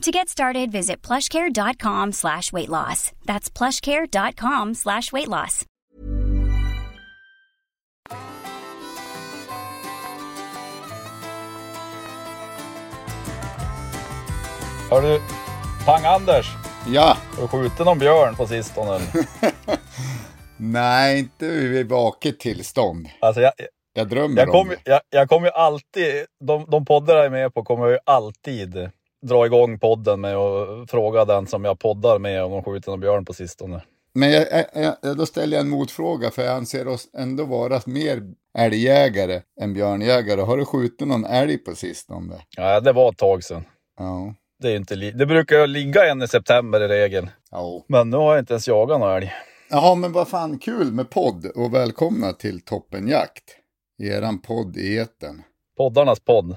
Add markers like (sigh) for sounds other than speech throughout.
To get started, visit plushcare.com slash weight loss. That's plushcare.com slash weight loss. Har du, Pang-Anders, Ja, har du skjutit någon björn på sistone? (laughs) nej, inte vid vaket tillstånd. Alltså jag, Jag drömmer jag om kommer det. jag, jag kom ju alltid, de, de poddar jag är med på kommer jag ju alltid dra igång podden med och fråga den som jag poddar med om de skjutit någon björn på sistone. Men jag, jag, jag, då ställer jag en motfråga, för jag anser oss ändå vara mer älgjägare än björnjägare. Har du skjutit någon älg på sistone? Ja, det var ett tag sedan. Ja. Det, är inte det brukar ligga en i september i regel. ja. Men nu har jag inte ens jagat någon älg. Jaha, men vad fan kul med podd och välkomna till Toppenjakt. Eran podd i etern. Poddarnas podd.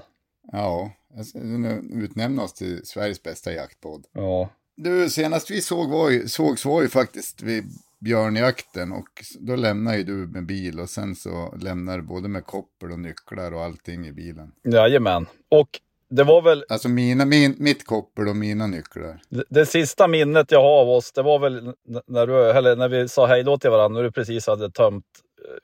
Ja, utnämna oss till Sveriges bästa jaktpodd. Ja. Du, senast vi såg var ju, sågs var ju faktiskt vid björnjakten och då lämnade ju du med bil och sen så lämnade du både med koppel och nycklar och allting i bilen. Jajamän. Och det var väl Alltså mina, min, mitt koppel och mina nycklar. Det, det sista minnet jag har av oss, det var väl när, du, eller när vi sa hej då till varandra, när du precis hade tömt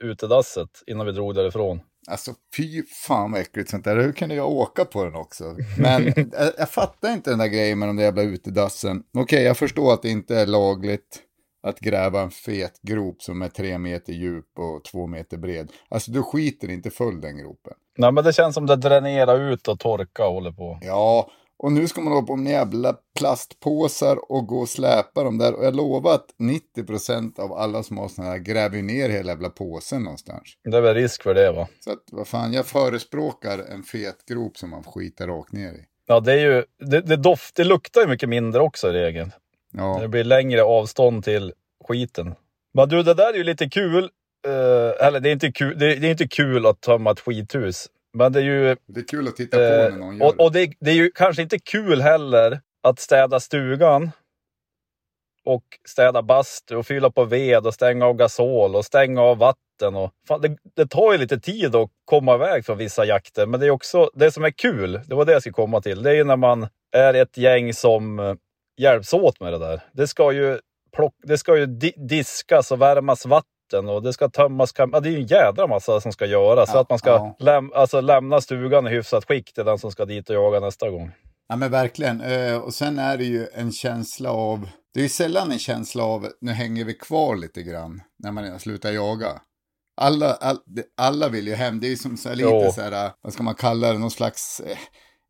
eh, utedasset innan vi drog därifrån. Alltså fy fan vad äckligt sånt där. Hur kunde jag åka på den också? Men jag, (laughs) jag fattar inte den där grejen med de där jävla utedassen. Okej, jag förstår att det inte är lagligt att gräva en fet grop som är tre meter djup och två meter bred. Alltså du skiter inte full den gropen. Nej men det känns som det dränerar ut och torka och håller på. Ja, och nu ska man ha på med jävla plastpåsar och gå och släpa dem där. Och jag lovar att 90% av alla som har sådana här gräver ner hela jävla påsen någonstans. Det är väl risk för det va? Så att vad fan, jag förespråkar en fet grop som man skiter rakt ner i. Ja det är ju, det, det, doft, det luktar ju mycket mindre också i regel. Ja, Det blir längre avstånd till skiten. Men du det där är ju lite kul. Eh, eller det är, inte kul det, det är inte kul att tömma ett skithus. Men det är ju det är kul att titta på när någon Eh, gör och och det, det är ju kanske inte kul heller att städa stugan och städa bastu och fylla på ved och stänga av gasol och stänga av vatten. Och, fan, det, det tar ju lite tid att komma iväg från vissa jakter, men det är också det som är kul. Det var det jag skulle komma till. Det är ju när man är ett gäng som eh, hjälps åt med det där. Det ska ju, plock, det ska ju di, diskas och värmas vatten och det ska tömmas. Ja, det är ju en jädra massa som ska göras. så Ja, att man ska ja. läm, alltså, lämna stugan i hyfsat skick till den som ska dit och jaga nästa gång. Ja men verkligen. Eh, och sen är det ju en känsla av, det är ju sällan en känsla av, nu hänger vi kvar lite grann när man slutar jaga. Alla, all, alla vill ju hem, det är ju som så lite Jo. så här, eh, vad ska man kalla det, någon slags, eh,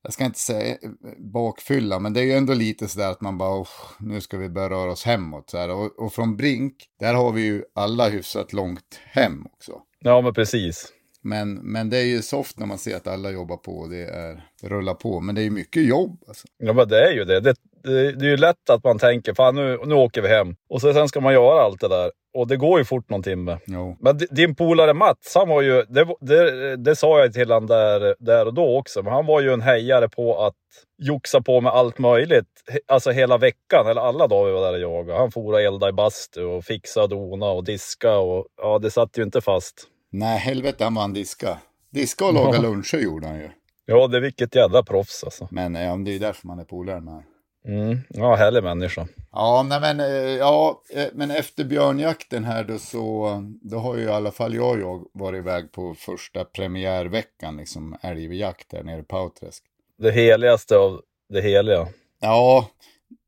jag ska inte säga eh, bakfylla, men det är ju ändå lite så där att man bara, "Uff, nu ska vi börja röra oss hemåt. Så. Och, och från Brink, där har vi ju alla hyfsat långt hem också. Ja, men precis. Men, men det är ju soft när man ser att alla jobbar på och det är, det rullar på. Men det är ju mycket jobb alltså. Ja, men det är ju det. Det, det, det är ju lätt att man tänker, fan nu, nu åker vi hem. Och så, sen ska man göra allt det där. Och det går ju fort någon timme. Jo. Men di- din polare Mats, han var ju, det, det, det sa jag till honom där, där och då också, men han var ju en hejare på att joxa på med allt möjligt. Alltså hela veckan, eller alla dagar vi var där och jagade. Han for och eldade i bastu och fixa och dona och diska och ja, det satt ju inte fast. Nej, helvete han vann diska. Diska och laga luncher gjorde han ju. Ja, det är vilket jävla proffs alltså. Men ja, det är ju därför man är polare med. Mm. Ja, härlig människa. Ja, nej, men, eh, ja, eh, men efter björnjakten här då så då har ju i alla fall jag, och jag varit iväg på första premiärveckan, liksom älgjakt här nere i Pauträsk. Det heligaste av det heliga. Ja,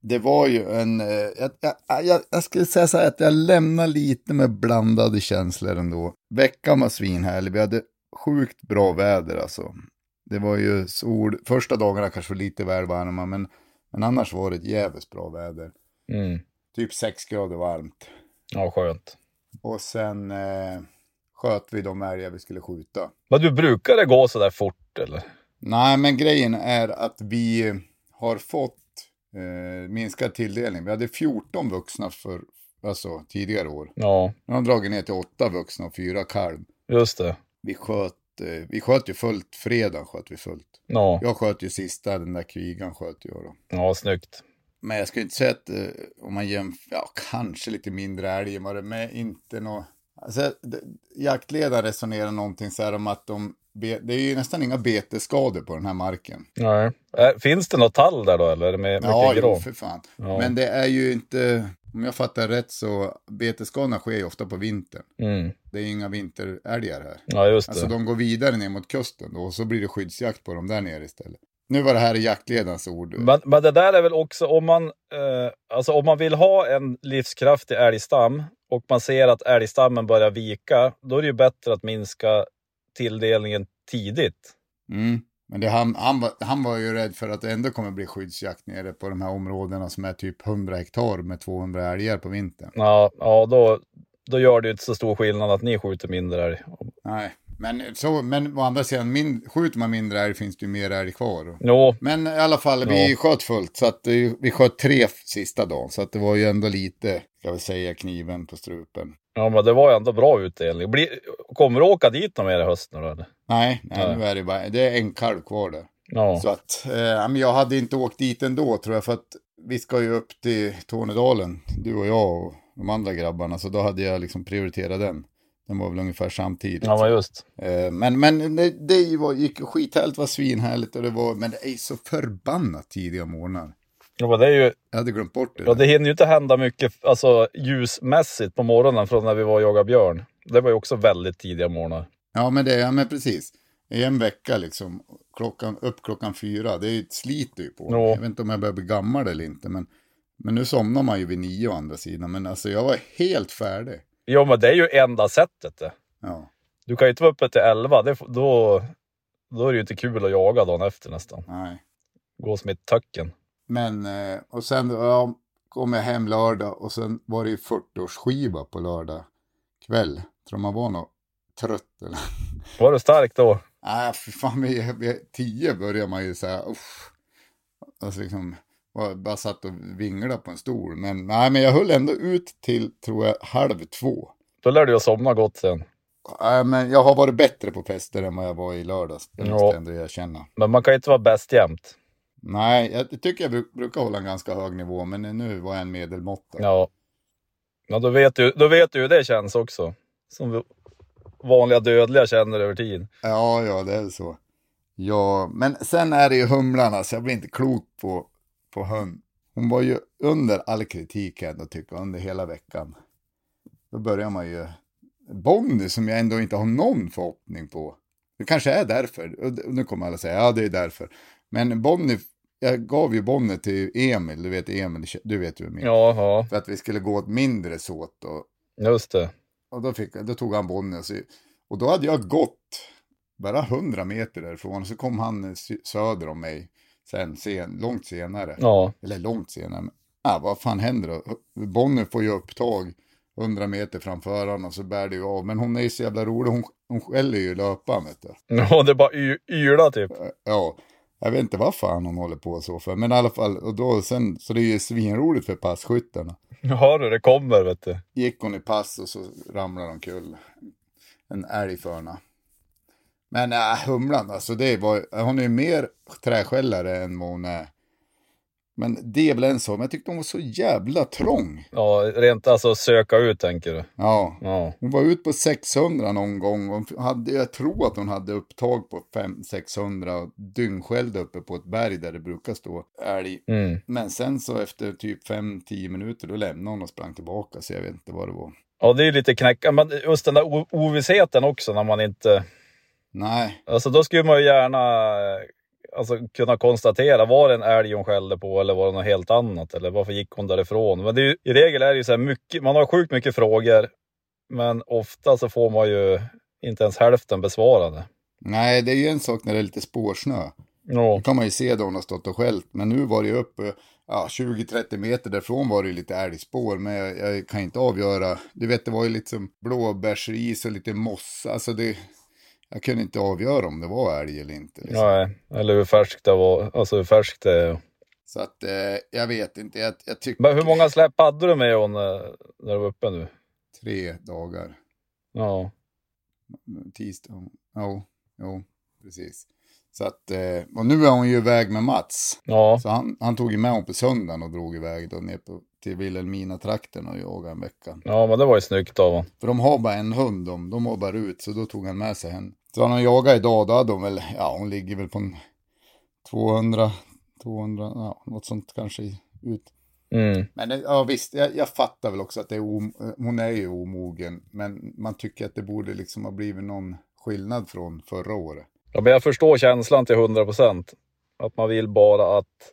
det var ju en, eh, jag, jag, jag, jag skulle säga så här att jag lämnar lite med blandade känslor ändå. Veckan var svinhärlig, vi hade sjukt bra väder alltså. Det var ju sol, första dagarna kanske var lite väl varma, men, men annars var det ett jävligt bra väder. Mm. Typ 6 grader varmt. Ja, skönt. Och sen eh, sköt vi de älgar vi skulle skjuta. Men du, brukar det gå så där fort eller? Nej, men grejen är att vi har fått eh, minskad tilldelning. Vi hade 14 vuxna för alltså, tidigare år. Ja, Nu har de dragit ner till 8 vuxna och 4 kalv. just det. Vi sköt, eh, vi sköt ju fullt, fredag sköt vi fullt. Ja, Jag sköt ju sista, den där kvigan sköt jag då. ja snyggt. Men jag skulle inte säga att eh, om man jämför, ja kanske lite mindre älg var det, men inte nå. Alltså, det, jaktledaren resonerar någonting så här om att de, det är ju nästan inga betesskador på den här marken. Nej. Äh, finns det något tall där då eller? Med Ja, jo, för fan. Ja. Men det är ju inte, om jag fattar rätt så, betesskadorna sker ju ofta på vintern. Mm. Det är inga vinterälgar här. Ja, just det. Alltså de går vidare ner mot kusten då, och så blir det skyddsjakt på dem där nere istället. Nu var det här jaktledarens ord. Men, men det där är väl också om man, eh, alltså om man vill ha en livskraftig älgstam och man ser att älgstammen börjar vika, då är det ju bättre att minska tilldelningen tidigt. Mm. Men det, han, han, var, han var ju rädd för att det ändå kommer bli skyddsjakt nere på de här områdena som är typ 100 hektar med 200 älgar på vintern. Ja, ja då, då gör det ju inte så stor skillnad att ni skjuter mindre älg. Nej, men, så, men å andra sidan, min, skjuter man mindre älg finns det ju mer älg kvar. Jo, Men i alla fall, vi Ja. sköt fullt. Så att eh, vi sköt tre sista dagen. Så att det var ju ändå lite, ska vi säga, kniven på strupen. ja, men det var ju ändå bra utdelning. Blir, kommer du åka dit någon mer i höst nu eller? Nej, nej, Nej. nu är det bara, det är en kalv kvar där. Ja, Så att, eh, jag hade inte åkt dit ändå tror jag, för att vi ska ju upp till Tornedalen, du och jag och de andra grabbarna, så då hade jag liksom prioriterat den. Den var väl ungefär samtidigt. ja men just. Eh, men men det, det var, gick skithärligt, var svinhärligt och det var, men det är så förbannat tidiga morgnar. Ja, det är ju, Jag hade glömt bort det. ja, det hinner ju inte hända mycket alltså, ljusmässigt på morgonen från när vi var och jagade björn. Det var ju också väldigt tidiga morgnar. Ja, men det, ja, men precis. I en vecka liksom, klockan, upp klockan fyra, det sliter ju på. Ja. Jag vet inte om jag börjar bli gammal eller inte, men, men nu somnar man ju vid nio å andra sidan. Men alltså jag var helt färdig. Ja, men det är ju enda sättet det. Ja, Du kan ju inte vara uppe till 11, det, då, då är det ju inte kul att jaga dagen efter nästan. nej. Gå som ett töcken. Men, eh, och sen ja, kom jag hem lördag och sen var det ju 40-årsskiva på lördag kväll. Tror man var nog trött eller? (laughs) Var du stark då? Nej, för fan, vid, vid tio börjar man ju säga, uff. Alltså liksom, var, bara satt och vinglade på en stol. Men nej, men jag höll ändå ut till, tror jag, halv två. Då lär du ju somna gott sen. Nej, men jag har varit bättre på fester än vad jag var i lördags. Det måste Ja. jag ändå erkänna. Men man kan ju inte vara bäst jämt. Nej, jag tycker jag bru- brukar hålla en ganska hög nivå, men nu var jag en medelmåtta. Ja. Ja, då vet du, då vet du hur det känns också. Som vanliga dödliga känner över tid. Ja, ja, det är så. Ja, men sen är det ju humlarna, så jag blir inte klok på, på hund. Hon var ju under all kritik jag ändå tycka, under hela veckan. Då börjar man ju... Bonnie som jag ändå inte har någon förhoppning på. Det kanske är därför. Och nu kommer alla säga, ja det är därför. Men Bonnie, jag gav ju Bonnie till Emil, du vet Emil, du vet ju Emil. Ja, ja, För att vi skulle gå åt mindre såt och just det. och då, fick, då tog han Bonnie och, så, och då hade jag gått bara 100 meter därifrån och så kom han söder om mig sen, sen, långt senare. Ja, Eller långt senare. Ah, vad fan händer då? Bonnie får ju upptag 100 meter framför honom och så bär det ju av. Men hon är ju så jävla rolig, hon, hon skäller ju löparen vet du. ja det är bara y- yla typ. Ja, jag vet inte vad fan hon håller på så för. Men i alla fall, och då sen, så det är ju svinroligt för passkyttarna. Ja du, det kommer vet du. gick hon i pass och så ramlade hon kull. En älg för henne. Men äh, humlan, alltså det var, hon är ju mer träskällare än vad hon är. Men det är väl en sak, men jag tyckte hon var så jävla trång. Ja, rent alltså söka ut tänker du. Ja, Ja, hon var ut på 600 någon gång och hade, jag tror att hon hade upptag på 500-600 och dyngskällde uppe på ett berg där det brukar stå älg. mm. Men sen så efter typ 5-10 minuter då lämnade hon och sprang tillbaka så jag vet inte vad det var. ja det är ju lite knäcka. Men just den där ovissheten också när man inte... Nej, Alltså då skulle man ju gärna... alltså, kunna konstatera, var det en älg hon skällde på eller var det något helt annat? Eller varför gick hon därifrån? Men ju, i regel är det ju så här mycket, man har sjukt mycket frågor, men ofta så får man ju inte ens hälften besvarade. Nej, det är ju en sak när det är lite spårsnö. Ja, Då kan man ju se då hon har stått och skällt. Men nu var det ju uppe, ja, 20-30 meter därifrån var det ju lite älgspår. Men jag, jag kan inte avgöra. Du vet, det var ju lite som blåbärsris och lite mossa. Alltså det, jag kunde inte avgöra om det var älg eller inte. Liksom. nej, eller hur färskt det var, alltså hur färskt det är. Så att eh, jag vet inte, jag, jag tycker Men hur många släpp hade du med hon eh, när du var uppe nu? tre dagar. Ja, Tisdag, jo, jo, precis. Så att, eh, och nu är hon ju iväg med Mats. ja, Så han, han tog ju med hon på söndagen och drog iväg då ner på, till Vilhelmina-trakten och jagade en vecka. ja, men det var ju snyggt av honom. För de har bara en hund, de, de mobbar ut, så då tog han med sig henne. Så han har jagat idag, då hade hon väl, ja hon ligger väl på en 200, 200, ja något sånt kanske ut. Mm. Men ja visst, jag, jag fattar väl också att det är om, hon är ju omogen, men man tycker att det borde liksom ha blivit någon skillnad från förra året. Ja, men jag förstår känslan till 100 procent. Att man vill bara att,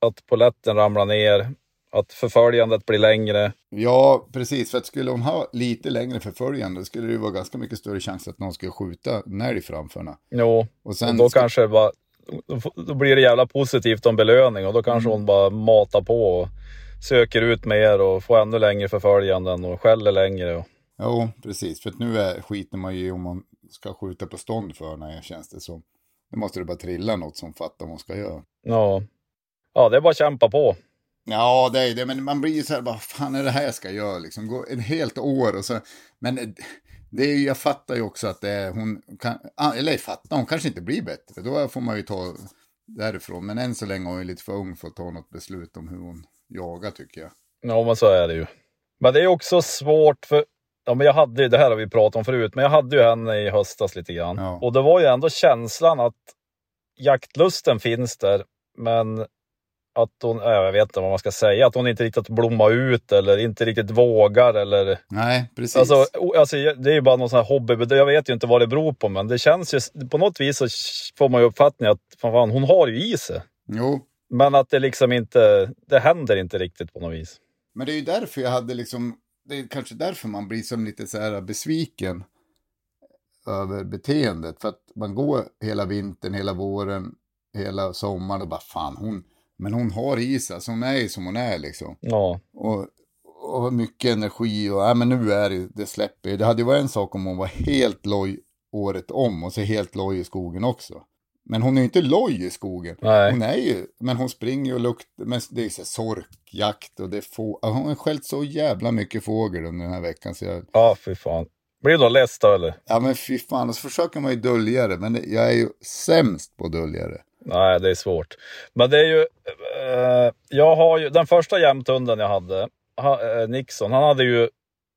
att poletten ramlar ner, att förföljandet blir längre. Ja, precis, för att skulle hon ha lite längre förföljande skulle det vara ganska mycket större chans att någon skulle skjuta en älg framför henne. Jo, Och sen och då ska- kanske bara, då blir det jävla positivt om belöning och då kanske Mm. hon bara matar på och söker ut mer och får ännu längre förföljanden och skäller längre. Och, Jo, precis. För att nu är, skiter man ju om man ska skjuta på stånd för henne, känns det som. Nu måste det bara trilla något som fattar vad man ska göra. ja. ja, det är bara att kämpa på. Ja, det är det, men man blir ju så här, vad fan är det här jag ska göra liksom? Gå ett helt år och så. Men det är jag fattar ju också att det är, hon kan, eller jag fattar, hon kanske inte blir bättre. Då får man ju ta därifrån. Men än så länge är hon lite för ung för att ta något beslut om hur hon jagar tycker jag. Ja, men så är det ju. Men det är också svårt för, ja men jag hade ju, det här har vi pratat om förut, men jag hade ju henne i höstas lite grann. Ja. Och det var ju ändå känslan att jaktlusten finns där, men att hon, ja, jag vet inte vad man ska säga, att hon inte riktigt blommar ut eller inte riktigt vågar eller Nej, precis. Alltså, alltså, det är ju bara någon sån här hobby. Jag vet ju inte vad det beror på, men det känns ju... På något vis så får man ju uppfattningen att fan, fan, hon har ju i sig. Jo, Men att det liksom inte... Det händer inte riktigt på något vis. Men det är ju därför jag hade liksom, det är kanske därför man blir som lite så här besviken över beteendet. För att man går hela vintern, hela våren, hela sommaren och bara fan hon, men hon har i sig, alltså hon är ju som hon är liksom. Ja, Och, och mycket energi och, ja men nu är det, det släpper. Det hade ju varit en sak om hon var helt loj året om och så helt loj i skogen också. Men hon är ju inte loj i skogen. nej. Hon är ju, men hon springer och luktar, men det är så sorkjakt och det är få, hon har skällt så jävla mycket fågel under den här veckan så jag, Ja, fy fan. Blir du då less då eller? ja men fy fan, och så försöker man ju dölja det, men jag är ju sämst på att dölja det. Nej, det är svårt. Men det är ju... Eh, jag har ju... Den första jämthunden jag hade, ha, eh, Nixon, han hade ju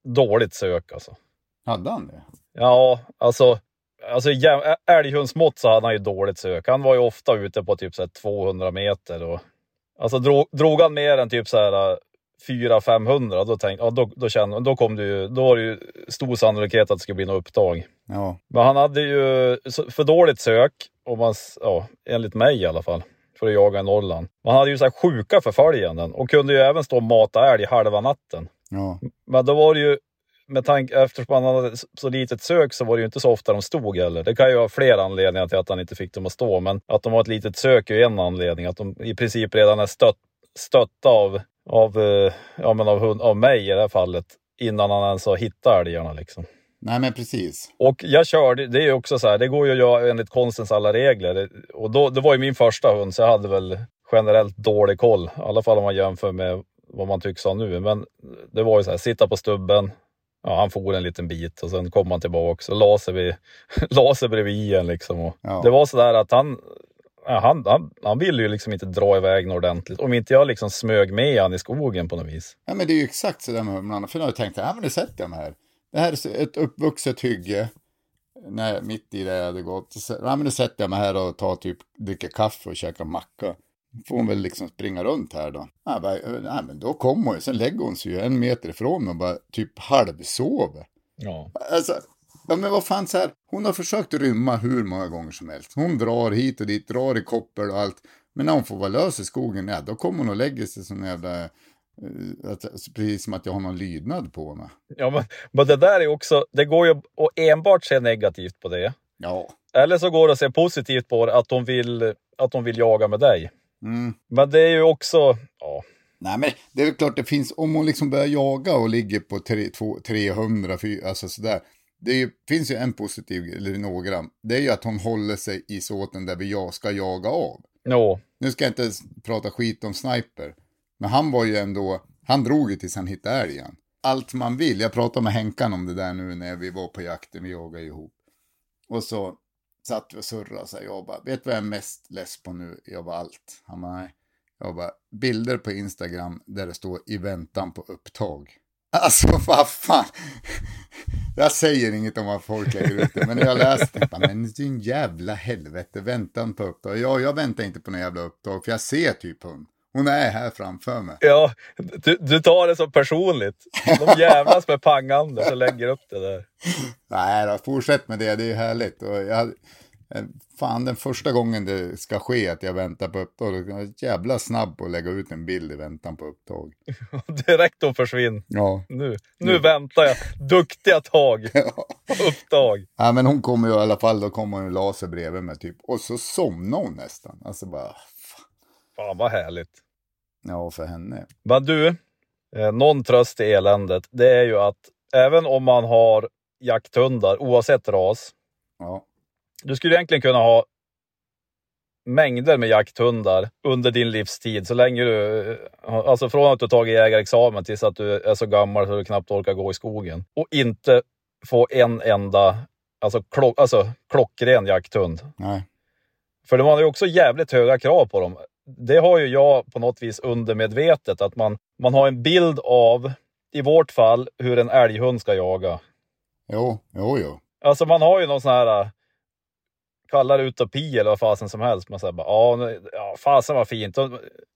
dåligt sök alltså. Hade han det? Ja, alltså, alltså älghundsmått så hade han ju dåligt sök. Han var ju ofta ute på typ så här 200 meter. Och, alltså drog, drog han mer än typ så här 400-500 då, tänkte, ja, då, då, kände, då, kom det ju, då var det ju stor sannolikhet att det skulle bli något upptag. Ja, Men han hade ju för dåligt sök, om man, ja, enligt mig i alla fall, för att jaga i Norrland. Man hade ju så här sjuka förföljanden och kunde ju även stå och mata älg halva natten. ja, Men då var det ju, med tanke, eftersom han hade så litet sök så var det ju inte så ofta de stod heller. Det kan ju ha flera anledningar till att han inte fick dem att stå, men att de har ett litet sök är ju en anledning. Att de i princip redan är stött, stötta av, av, eh, ja, men av, hund, av mig i det här fallet, innan han ens har hittat älgarna liksom. Nej men precis. Och jag körde, det är ju också så här, det går ju att göra enligt konstens alla regler. Och då, det var ju min första hund, så jag hade väl generellt dålig koll. I alla fall om man jämför med vad man tycks ha nu. Men det var ju så här, sitta på stubben. Ja, han for en liten bit och sen kom han tillbaka och la sig, vid, (laughs) la sig bredvid igen liksom. Och Ja. Det var så där att han, han, han, han ville ju liksom inte dra iväg något ordentligt. Om inte jag liksom smög med han i skogen på något vis. Ja men det är ju exakt så där med humlarna, för nu har jag tänkt, ja men nu sätter jag mig här. Det här är ett uppvuxet hygge, när, mitt i det jag hade gått. Så, ja men nu sätter jag mig här och tar typ, dricker kaffe och käkar macka. Får hon väl liksom springa runt här då. Ja, bara, ja men då kommer hon ju, sen lägger hon sig ju en meter ifrån mig och bara typ halvsover. Ja. Alltså, Ja, men vad fan så här, hon har försökt rymma hur många gånger som helst. Hon drar hit och dit, drar i koppel och allt. Men när hon får vara lös i skogen, ja, då kommer hon och lägger sig som en jävla... eh, Att, precis som att jag har någon lydnad på henne. Ja, men, men det där är också, det går ju att enbart se negativt på det. Ja. Eller så går det att se positivt på det, att hon vill, att hon vill jaga med dig. Mm. Men det är ju också, ja, Nej, men det är väl klart det finns, om hon liksom börjar jaga och ligger på tre, två, 300, fy- alltså sådär. Det ju, finns ju en positiv, eller några. Det är ju att hon håller sig i såten där vi jag ska jaga av. no. Nu ska jag inte prata skit om Sniper. Men han var ju ändå, han drog ju tills han hittade älgen. Allt man vill, jag pratade med Henkan om det där nu när vi var på jakten, vi jagade ihop. Och så satt vi och surrade så här, jag bara, vet du vad jag är mest less på nu? Jag bara allt. Han bara, nej. Jag bara, bilder på Instagram där det står i väntan på upptag. Alltså (laughs) vad fan. Jag säger inget om vad folk lägger ut det, men när jag läste det, jag, men din jävla helvete, väntan på upptag. Ja, jag väntar inte på några jävla upptag, för jag ser typ hund. Hon är här framför mig. Ja, du, du tar det så personligt. De jävlas med pang-Anders och lägger upp det där. Nej då, fortsätt med det, det är härligt. Och jag, eh, fan, den första gången det ska ske att jag väntar på upptag, då är jag jävla snabb på att lägga ut en bild i väntan på upptag. (laughs) Direkt de försvinner. Ja. Nu, nu väntar jag. Duktiga tag. (laughs) Upptag. ja, men hon kommer ju i alla fall, då kommer hon ju la sig bredvid mig typ. Och så somnar hon nästan. Alltså bara, Fan vad härligt. ja för henne. Men du, eh, någon tröst i eländet, det är ju att även om man har jakthundar, oavsett ras, Ja, du skulle egentligen kunna ha mängder med jakthundar under din livstid, så länge du, eh, alltså från att du tagit jägarexamen tills att du är så gammal så du knappt orkar gå i skogen och inte få en enda, alltså, klock, alltså klockren jakthund. nej. För de har ju också jävligt höga krav på dem. Det har ju jag på något vis undermedvetet, att man, man har en bild av, i vårt fall, hur en älghund ska jaga. Jo, jo, jo. Alltså man har ju någon sån här, äh, kalla det utopi eller vad fasen som helst. Man säger bara, ja, fasen vad fint.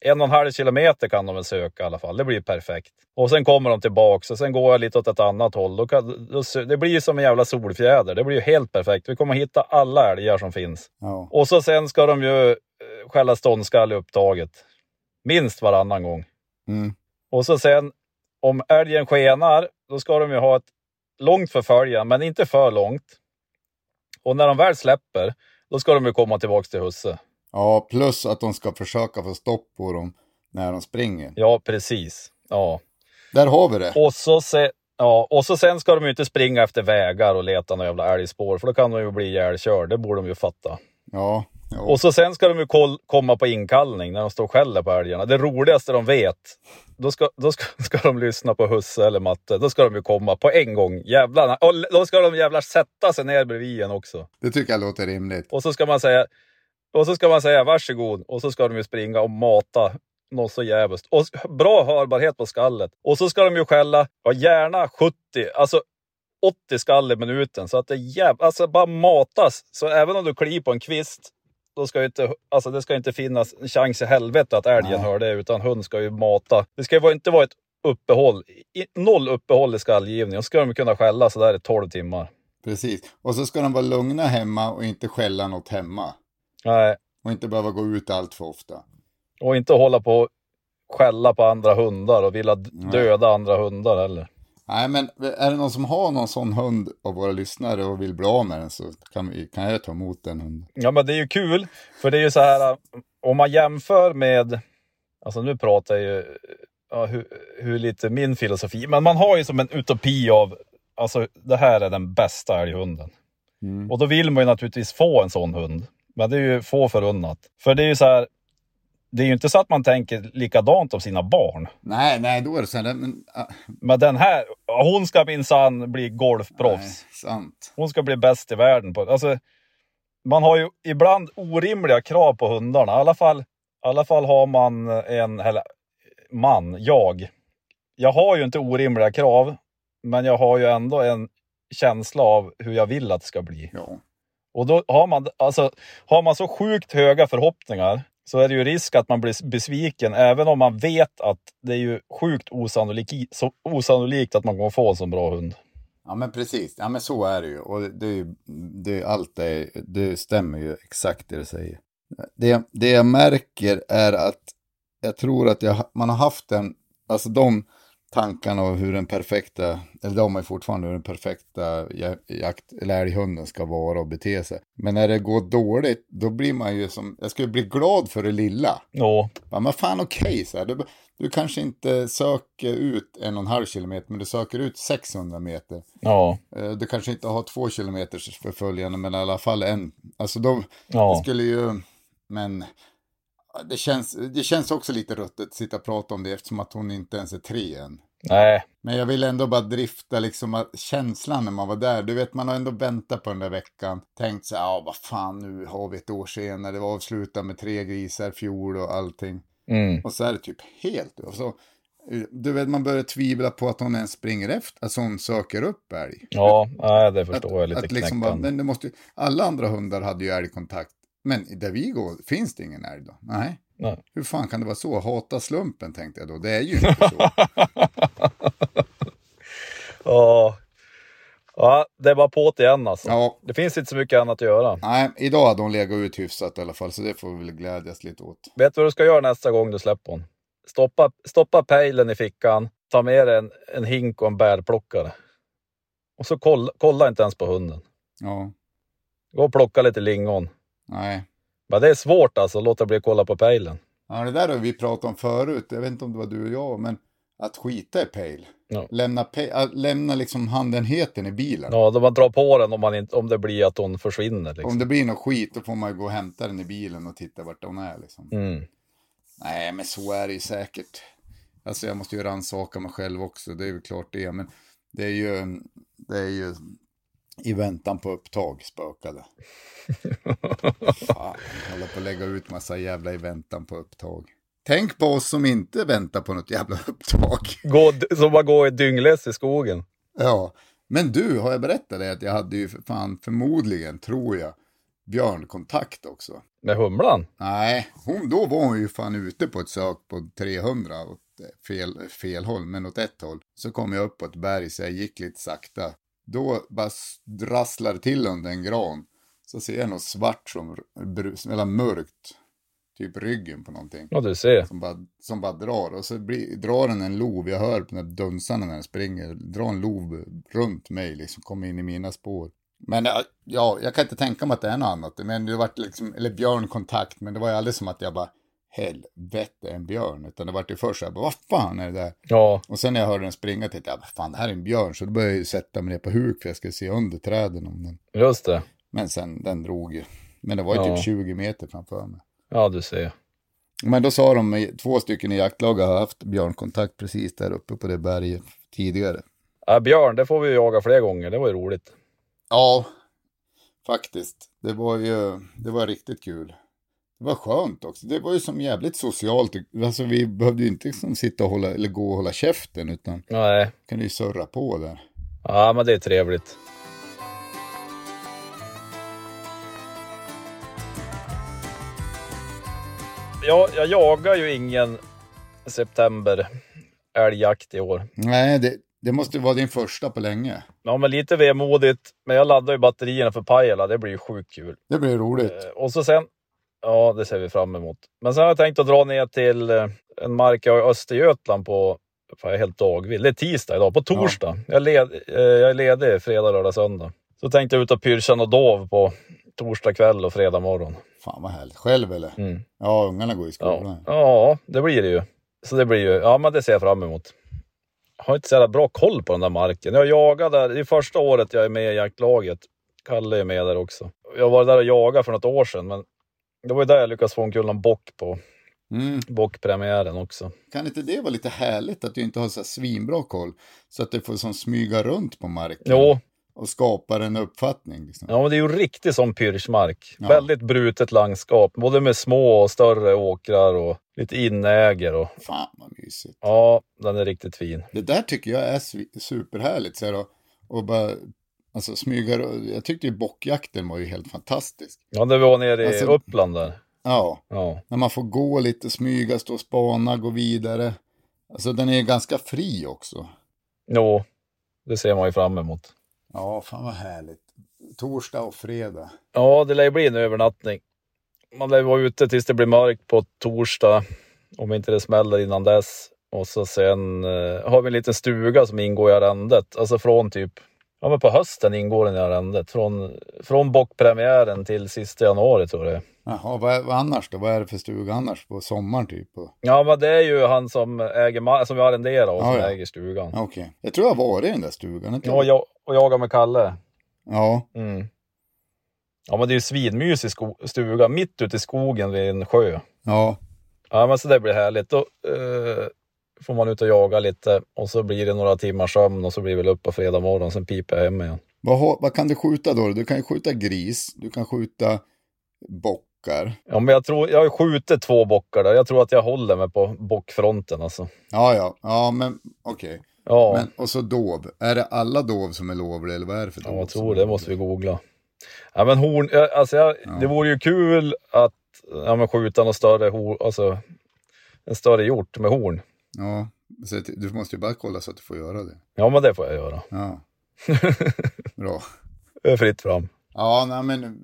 En och en halv kilometer kan de väl söka i alla fall. Det blir ju perfekt. Och sen kommer de tillbaks och sen går jag lite åt ett annat håll. Då kan, då, det blir ju som en jävla solfjäder. Det blir ju helt perfekt. Vi kommer hitta alla älgar som finns. Ja, Och så sen ska de ju skälla ståndskall i upptaget. Minst varannan gång. mm. Och så sen, om älgen skenar, då ska de ju ha ett långt förföljan, men inte för långt. Och när de väl släpper, då ska de ju komma tillbaks till husse. ja, plus att de ska försöka få stopp på dem när de springer. Ja, precis. Ja. Där har vi det. Och så, se, ja, och så sen ska de ju inte springa efter vägar och leta några jävla älgspår, för då kan de ju bli ihjälkörda. Det borde de ju fatta. Ja, ja. Och så sen ska de ju komma på inkallning när de står och skäller på älgarna. Det roligaste de vet, då ska, då ska, (laughs) ska de lyssna på husse eller matte. Då ska de ju komma på en gång. Jävlarna. Och då ska de jävlar sätta sig ner bredvid en också. Det tycker jag låter rimligt. Och så ska man säga, och så ska man säga varsågod. Och så ska de ju springa och mata något så jävligt. Och bra hörbarhet på skallet. Och så ska de ju skälla, ja gärna 70, alltså 80 skall i minuten. Så att det jäv... alltså bara matas. Så även om du kliver på en kvist, då ska inte, alltså det ska inte finnas en chans i helvete att älgen Nej. hör det, utan hund ska ju mata. Det ska ju inte vara ett uppehåll, noll uppehåll i skallgivning. Och ska de kunna skälla så där i 12 timmar. Precis. Och så ska de vara lugna hemma och inte skälla något hemma. Nej, Och inte behöva gå ut allt för ofta. Och inte hålla på och skälla på andra hundar och vilja döda andra hundar heller. Nej, men är det någon som har någon sån hund av våra lyssnare och vill bli av med den så kan, vi, kan jag ta emot den hunden. Ja, men det är ju kul, för det är ju så här, om man jämför med, alltså nu pratar jag ju ja, hur, hur lite min filosofi, men man har ju som en utopi av, alltså det här är den bästa älghunden. Mm. Och då vill man ju naturligtvis få en sån hund. Men det är ju få förunnat. För det är ju så här, det är ju inte så att man tänker likadant om sina barn. Nej, nej, då är det så här, men... ah, Men den här, hon ska minsann bli golfproffs. nej, sant. Hon ska bli bäst i världen. På, alltså, man har ju ibland orimliga krav på hundarna. I alla fall, i alla fall har man en, eller man, jag. Jag har ju inte orimliga krav, men jag har ju ändå en känsla av hur jag vill att det ska bli. Ja. Och då har man, alltså, har man så sjukt höga förhoppningar så är det ju risk att man blir besviken även om man vet att det är ju sjukt osannolikt, så osannolikt att man kommer få en så bra hund. Ja men precis, ja men så är det ju. Och det, är ju- det, allt det, det stämmer ju exakt det du säger. Det, det jag märker är att jag tror att jag, man har haft en, alltså de tankarna av hur den perfekta, eller de är fortfarande hur den perfekta ja- jakt, eller älghunden ska vara och bete sig. Men när det går dåligt, då blir man ju som, jag skulle bli glad för det lilla. Ja, men fan okej, så här. Du, du kanske inte söker ut en och en halv kilometer, men du söker ut 600 meter. ja, Eh, Du kanske inte har två kilometers förföljande, men i alla fall en. Alltså då det ja. skulle ju, men det känns, det känns också lite ruttet att sitta och prata om det eftersom att hon inte ens är tre än. Nej, Men jag vill ändå bara drifta liksom att känslan när man var där. Du vet, man har ändå väntat på den där veckan. Tänkt så ja vad fan, nu har vi ett år senare. Det var avslutat med tre grisar, fjol och allting. mm. Och så är det typ helt. Och så, du vet, man börjar tvivla på att hon ens springer efter, alltså hon söker upp älg. ja, nej, det förstår jag lite att liksom bara, men det måste, alla andra hundar hade ju älgkontakt. Men där vi går finns det ingen älg då? Nej. Nej. Hur fan kan det vara så? Hata slumpen tänkte jag då. Det är ju (laughs) inte så. Ja. ja, det var på igen alltså. ja, Det finns inte så mycket annat att göra. nej, idag hade hon legat ut hyfsat i alla fall. Så det får vi väl glädjas lite åt. Vet du vad du ska göra nästa gång du släpper hon? Stoppa, stoppa pejlen i fickan, ta med dig en, en hink och en bärplockare. Och så kolla, kolla inte ens på hunden. Ja, Gå och plocka lite lingon. Nej. Men det är svårt alltså att låta bli att kolla på pejlen. Ja, det där har vi pratat om förut. Jag vet inte om det var du och jag, men att skita i pejl. Ja. Lämna, pe- äh, lämna liksom handenheten i bilen. Ja, då man drar på den om, man inte, om det blir att hon försvinner. Liksom. Om det blir något skit, då får man ju gå och hämta den i bilen och titta vart hon är. Liksom. Mm. Nej, men så är det ju säkert. Alltså jag måste ju rannsaka mig själv också, det är ju klart det. Men det är ju, det är ju i väntan på upptag spökade. Fan, hålla på att lägga ut massa jävla i väntan på upptag. Tänk på oss som inte väntar på något jävla upptag. Gå, som bara gå i dyngless i skogen. Ja, men du, har jag berättat det att jag hade ju för fan förmodligen, tror jag, björnkontakt också. Med humlan. Nej, hon, då var hon ju fan ute på ett sök på 300 åt fel, fel håll, men åt ett håll. Så kom jag upp på ett berg så jag gick lite sakta. Då bara drasslar till under en gran. Så ser jag något svart som, eller mörkt, typ ryggen på någonting. Ja, du ser. Som bara, som bara drar och så blir, drar den en lov, jag hör på den här dunsarna när den springer, drar en lov runt mig liksom, kommer in i mina spår. Men ja, ja, jag kan inte tänka mig att det är något annat, men det var liksom, eller björnkontakt, men det var ju aldrig som att jag bara, helvete en björn, utan det var ju först så här, bara, vad fan är det där? Ja, Och sen när jag hörde den springa tänkte jag, vad fan det här är en björn, så då började jag sätta mig ner på huk för jag skulle se under träden om den. just det. Men sen, den drog ju. Men det var ju Ja. typ 20 meter framför mig. Ja, du ser. Men då sa de, två stycken i jaktlaget har haft björnkontakt precis där uppe på det berget tidigare. Ja, björn, det får vi jaga fler gånger. Det var ju roligt. Ja, faktiskt. Det var ju, det var riktigt kul. Det var skönt också. Det var ju som jävligt socialt. Alltså vi behövde ju inte liksom sitta och hålla, eller gå och hålla käften, utan Nej. kunde ju surra på där. Ja, men det är trevligt. Ja, jag jagar ju ingen september älgjakt i år. Nej, det, det måste vara din första på länge. Ja, men lite vemodigt. Men jag laddar ju batterierna för Pajala. Det blir ju sjukt kul. Det blir roligt. Eh, Och så sen, ja det ser vi fram emot. Men sen har jag tänkt att dra ner till eh, en mark jag i Östergötland på, fan jag är helt dagvill. Det är tisdag idag, på torsdag. Jag, är led, eh, jag är ledig fredag, lördag, söndag. Så tänkte jag ut och pyrcha något dov på torsdag kväll och fredag morgon. Fan vad härligt. Själv eller? Mm. Ja, ungarna går i skolan. Ja. ja, det blir det ju. Så det blir ju, ja men det ser jag fram emot. Jag har inte så bra koll på den där marken. Jag jagar där, det är första året jag är med i jaktlaget. Kalle är med där också. Jag var där och jagade för något år sedan, men det var ju där jag lyckades få en kul bock på Mm. bockpremiären också. Kan inte det vara lite härligt att du inte har så svinbra koll? Så att du får som smyga runt på marken. Jo, Och skapar en uppfattning. Liksom. ja, men det är ju riktigt som pyrschmark. Ja. Väldigt brutet landskap, både med små och större åkrar och lite inäger. Och, Fan vad mysigt. ja, den är riktigt fin. Det där tycker jag är superhärligt. Så här, och, och bara alltså, smyga. Jag tyckte ju bockjakten var ju helt fantastisk. Ja, det var nere i Alltså- Uppland där. Ja, Ja, när man får gå lite, smyga, stå och spana, gå vidare. Alltså den är ganska fri också. jo, Det ser man ju fram emot. Ja, fan vad härligt. Torsdag och fredag. Ja, det lär ju bli en övernattning. Man lär vara ute tills det blir mörkt på torsdag. Om inte det smäller innan dess. Och så sen eh, har vi en liten stuga som ingår i arrendet. Alltså från typ, ja men på hösten ingår den i arrendet. Från, från bockpremiären till sista januari tror jag. Jaha, vad, är- vad annars då? Vad är det för stuga annars? På sommaren typ? Ja men det är ju han som äger som vi arrenderar och som ja. äger stugan. Okej. Jag tror jag har varit i den där stugan. inte Ja, och, jag, och jagar med Kalle. ja. Mm. Ja men det är ju svinmysig stuga mitt ute i skogen vid en sjö. ja. Ja men så det blir härligt. Då eh, får man ut och jaga lite och så blir det några timmars sömn och så blir vi väl upp på fredag morgon. Sen piper jag hem igen. Vad, vad kan du skjuta då? Du kan ju skjuta gris, du kan skjuta bockar. Ja men jag tror, jag har ju skjutit två bockar där. Jag tror att jag håller mig på bockfronten alltså. Ja, ja, ja, men okej. Ja, Men, och så dov. Är det alla dov som är lovliga eller vad är det för dov? ja jag tror det måste vi googla. Ja men horn, alltså jag, Ja. det vore ju kul att ja, men skjuta någon större horn, alltså en större hjort med horn. Ja, så du måste ju bara kolla så att du får göra det. Ja men det får jag göra. Ja. (laughs) Bra. Fritt fram. Ja, nej men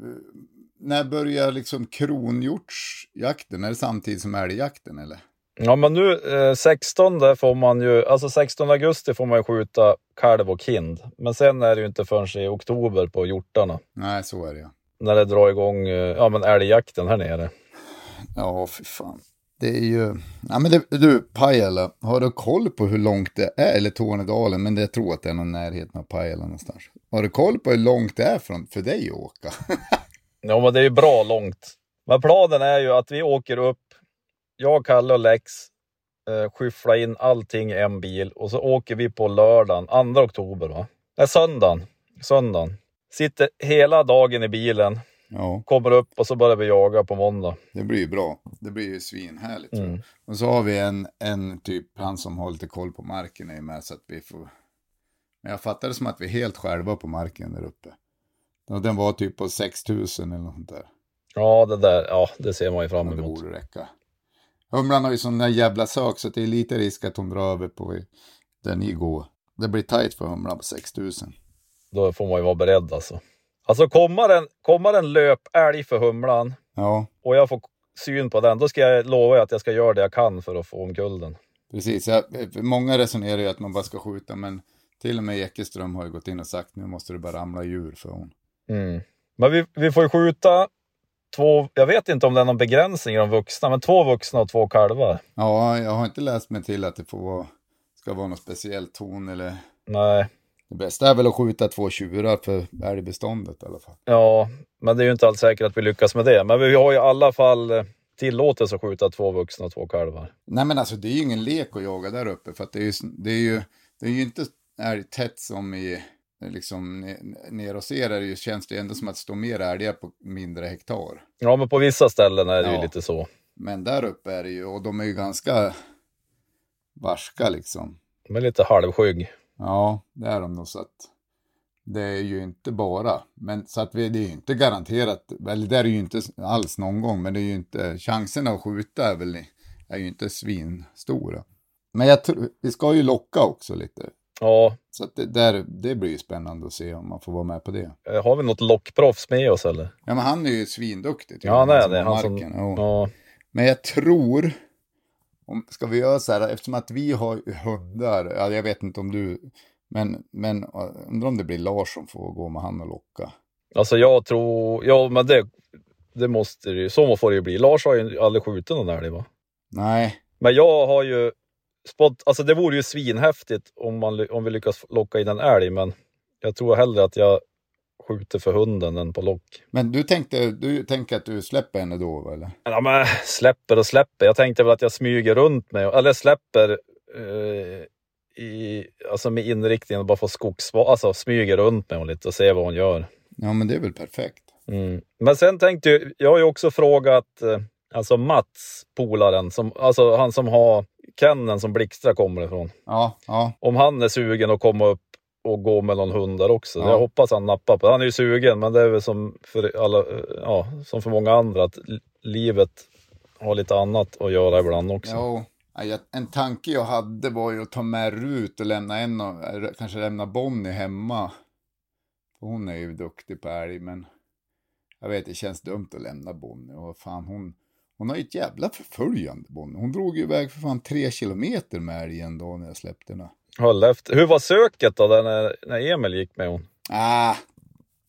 när börjar liksom kronhjortsjakten? Är det samtidigt som älgjakten eller? Ja men nu eh, 16 där får man ju, alltså 16 augusti får man ju skjuta kalv och kind. Men sen är det ju inte förrän i oktober på hjortarna. Nej, så är det ja. När det drar igång, eh, ja men älgjakten här nere. Ja, fy fan. Det är ju... Ja, men det, du, Pajala, har du koll på hur långt det är? Eller Tornedalen, men det, jag tror att det är någon närheten av Pajala någonstans. Har du koll på hur långt det är från, för dig att åka? (laughs) Ja men det är ju bra långt. Men planen är ju att vi åker upp, jag, Kalle och Lex, eh, skyfflar in allting i en bil och så åker vi på lördagen, 2 oktober va? Nej, söndagen. Söndagen. Sitter hela dagen i bilen, ja, kommer upp och så börjar vi jaga på måndag. det blir ju bra. Det blir ju svinhärligt. tror jag. Mm. Och så har vi en, en typ, han som har lite koll på marken är ju med så att vi får... Men jag fattar det som att vi är helt själva på marken där uppe. Och den var typ på 6000 eller något sånt där. Ja, det där, ja det ser man ju fram Ja, det emot. borde räcka. Humlan har ju sån där jävla sak så det är lite risk att hon drar över på där ni går. Det blir tajt för humlan på 6000. Då får man ju vara beredd alltså. Alltså kommer en, kommer en löpälg för humlan Ja, och jag får syn på den, då ska jag lova att jag ska göra det jag kan för att få omkull den. precis. Jag, många resonerar ju att man bara ska skjuta men till och med Ekeström har ju gått in och sagt nu måste det bara ramla djur för hon. Mm. Men vi, vi får ju skjuta två, jag vet inte om det är någon begränsning i de vuxna, men två vuxna och två kalvar. Ja, jag har inte läst mig till att det får vara, ska vara något speciellt ton eller Nej, det bästa är väl att skjuta två tjurar för älgbeståndet i alla fall. ja, men det är ju inte alls säkert att vi lyckas med det. Men vi har i alla fall eh, tillåtelse att skjuta två vuxna och två kalvar. Nej men alltså det är ju ingen lek att jaga där uppe för att det är ju, det är ju, det är ju inte älg tätt som i liksom ne- ner och ser är det ju, känns det ändå som att det står mer älgar på mindre hektar. Ja, men på vissa ställen är det ju Ja. lite så. Men där uppe är det ju, och de är ju ganska varska liksom. De är lite halvskygg. Ja, det är de nog så att det är ju inte bara, men så att vi, det är ju inte garanterat, eller det är det ju inte alls någon gång, men det är ju inte, chanserna att skjuta är väl, är ju inte svinstora. Men jag tror, vi ska ju locka också lite. Ja, Så att det, där, det blir ju spännande att se om man får vara med på det. eh, har vi något lockproffs med oss eller? Ja, men han är ju svinduktig. Ja, han är som det. Han som, ja, Men jag tror, om, ska vi göra så här, eftersom att vi har hundar, ja, jag vet inte om du, men, men undrar om det blir Lars som får gå med han och locka. alltså jag tror, ja men det, det måste det ju, så får det ju bli. Lars har ju aldrig skjutit någon älg va? Nej, Men jag har ju spott, alltså det vore ju svinhäftigt om, man, om vi lyckas locka in en älg, men jag tror hellre att jag skjuter för hunden än på lock. men du tänkte, du tänker att du släpper henne då, eller? Ja, men släpper och släpper. Jag tänkte väl att jag smyger runt med, eller släpper eh, i, alltså med inriktningen att bara få skogsva, alltså smyger runt med hon lite och se vad hon gör. Ja, men det är väl perfekt. Mm. Men sen tänkte jag, jag har ju också frågat eh, alltså Mats, polaren, som, alltså han som har Kennen som Blixtra kommer ifrån. Ja, ja, Om han är sugen att komma upp och gå med någon hund där också. Ja. Jag hoppas han nappar på det. Han är ju sugen, men det är väl som för, alla, ja, som för många andra att li- livet har lite annat att göra ibland också. jag- En tanke jag hade var ju att ta med Rut och lämna en och kanske lämna Bonnie hemma. Hon är ju duktig på älg, men jag vet, det känns dumt att lämna Bonnie. Och fan, hon, hon har ju ett jävla förföljande, Bonnie. Hon drog ju iväg för fan tre kilometer med älgen då när jag släppte henne. Höll efter. Hur var söket då när, när Emil gick med hon? Ah,